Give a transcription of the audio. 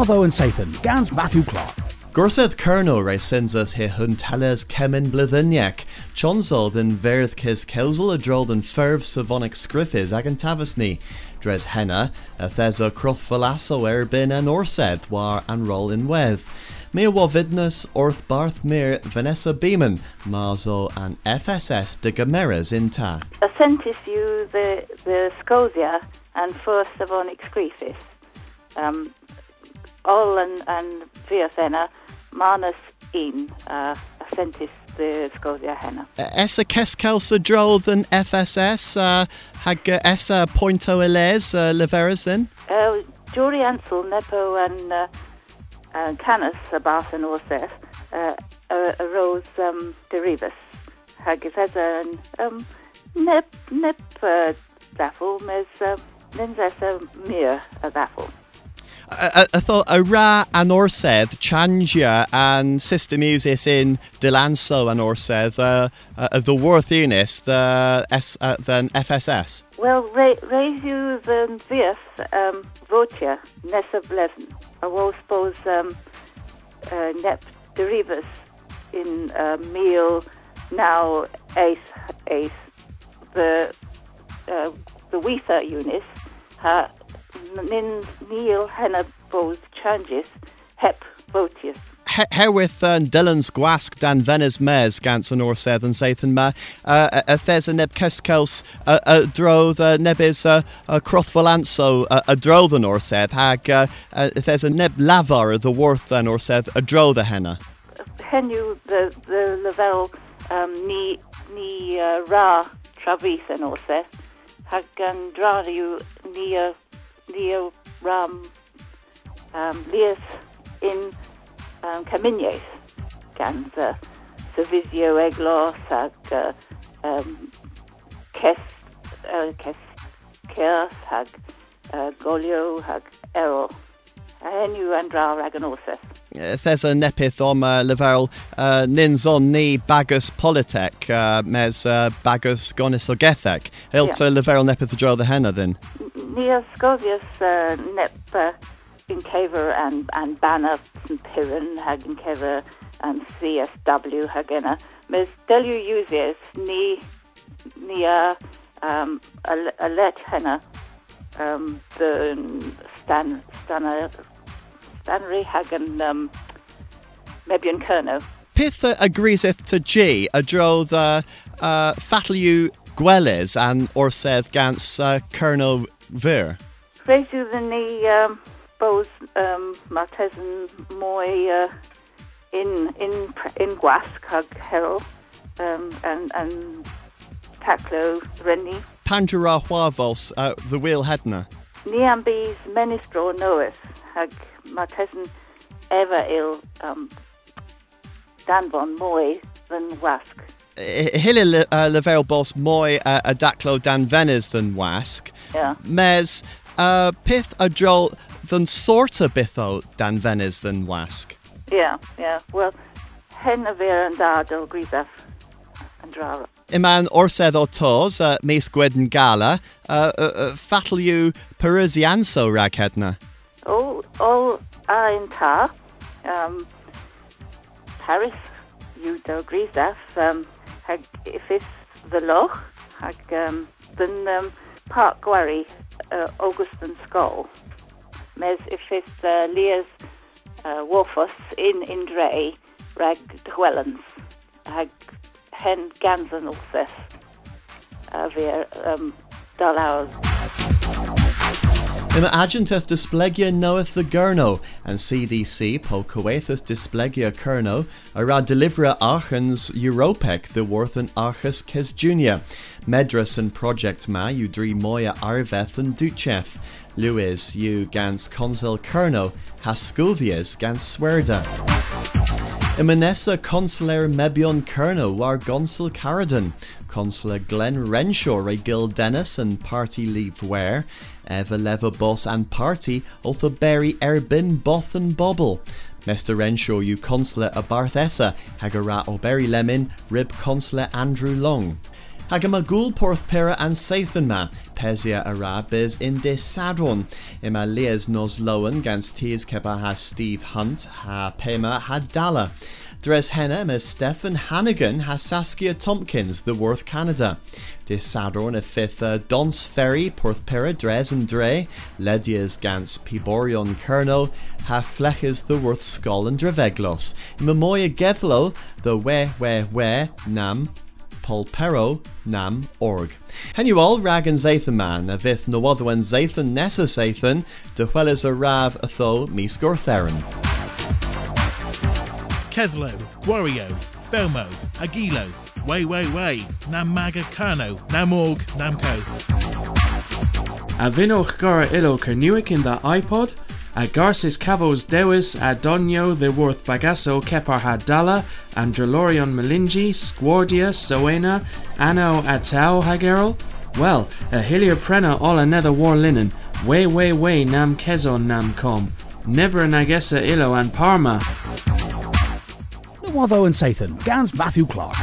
Motho and Sathan, Gans Matthew Clark. Gorsedd Colonel re census he hun teles kemen blyddiniac, chonsol den verth kis kelsel a drol den ferv savonic scriffis ag an dres henna, a thesa croth valasso erbin an orsedd war an roll in weth. Me wavidnus orth barth mir Vanessa Beeman, Marzo and FSS de Gameras in ta. Ascentis you the, the Scotia and first savonic scriffis. Um, all and, and Viathena, Manus in uh, Ascentis the Scotia henna. Essa keskelsa drol than FSS, uh, hag uh, essa pointo eles uh, leveras then? Uh, Ansel, Nepo and uh, uh, Canis, Abath and Orseth, uh, uh, arose um, derivus. Hag ithesa um, nep, nep uh, daffel, mes uh, ninzesa mir a daffel. I, I thought a ra an orsedd, changia and Sister uses in Delanso an orsedd, uh, uh, the worth unis, the S, uh, than FSS. Well, re- raise you the vias um, votia nessa will suppose um, uh, nep derivus in uh, meal now ace ace the uh, the wether unis ha nin meal henna bos changes hep votius. Herwydd uh, Dylan's gwask dan Venes mes gans an orsedd yn seithyn ma. Uh, a thes a neb cescels a, drodd uh, nebys uh, a crothfolanso a, a drodd yn orsedd hag uh, a thes a neb lafar the worth yn orsedd a drodd a henna. Henu the, the level um, ni, ni uh, ra travis yn orsedd hag gan drariw ni, uh, uh, ram um, lias in um, Caminius gan uh, Savisio Eglos ag uh, um, Kes uh, Kes Ceas ag uh, Golio ag Errol a henw an dra ag an orseth. Thes nepith om uh, leferol uh, nins on ni bagus politek uh, mes uh, bagus gonis o. Hilt Yeah. yeah. leferol nepith o dro the henna then. Ni Scovius uh, nep uh, and, and Banner and Piran hag in and CSW hagena. Mes delu uses ni ni uh, um, henna um, the Stan Stana Stanry hagen um, Mebyon Kernow. Pith agreeseth to G a dro the uh, and orsedd gans uh, Ver. Resu the ni um, both um, Martesan moi uh, in in in Gwask hag um, and and Taclo Rennie. Pandura Huavos, uh, the wheel hedna. Niambis Menistro Noes hag Martesan ever ill um, Danvon moi than Wask. Hille uh, level boss moi uh, a daclo dan venes than wask. Yeah. Mes uh, pith a drol than sorta bitho dan venes than wask. Yeah, yeah. Well, hen of and Dardel Grisaf and Drara. Iman orsedd o tos, uh, gala, uh, uh, uh, fatal you Parisianso rag hedna. all all in tar. Um, Paris, you do that um, hag if it's the loch, hag um, then um, Park Gwarry, uh, Augustin Skull. Mes if it's uh, Leas uh, Wolfos in in Dre, rag Dwellens, hag hen Gansen Ulseth, uh, via um, Dull Hours. Ima agenteth displegia knoweth the gurno, and CDC po coethus displegia kerno, ara delivera archens Europec the worth and archus kes junior, medras and project ma you dri moya arveth and ducheth, Lewis you gans consul kerno, hasculthias gans swerda. Imanessa consular Mebyon Kernow war gonsul Caradon, consular Glen Renshaw re Gil Dennis and party leave where, Eva Leva boss and party other berry erbin both and bobble. Mr. Renshaw you consular a Barthessa, Hagara o berry lemon, rib consular Andrew Long. Hag yma and porth pera an seithyn ma, pesia arab is in de sadron. Yma lies nos lowen gans tis kepa ha Steve Hunt, ha pema ha dala. Dres henna mes Stefan Hannigan ha Saskia Tompkins, the Worth Canada. De sadron a fifth uh, Dons Ferry, porth pera dres and dre, ledias gans piborion kerno, ha fleches the Worth skull and dreveglos. Memoya gethlo, the we we we nam Polpero nam org. Hen you all rag and zathan man, a vith no other when zathan nessa zathan, de huelis a rav a tho mis gortherin. Keslo, Wario, Felmo, Agilo, Way Way Way, Nam Maga Kano, Nam Org, Namco. A vinoch gara ilo kernuic in the iPod, a garcis cavos dewis a donio the worth bagasso kepar hadala, andrelorion melingi, squardia, soena, anno atao hagerol? Well, a hillier prena all another war linen, way way way nam kezo nam com, never an agessa ilo and parma. Nawavo and Sathan, Gans Matthew Clark.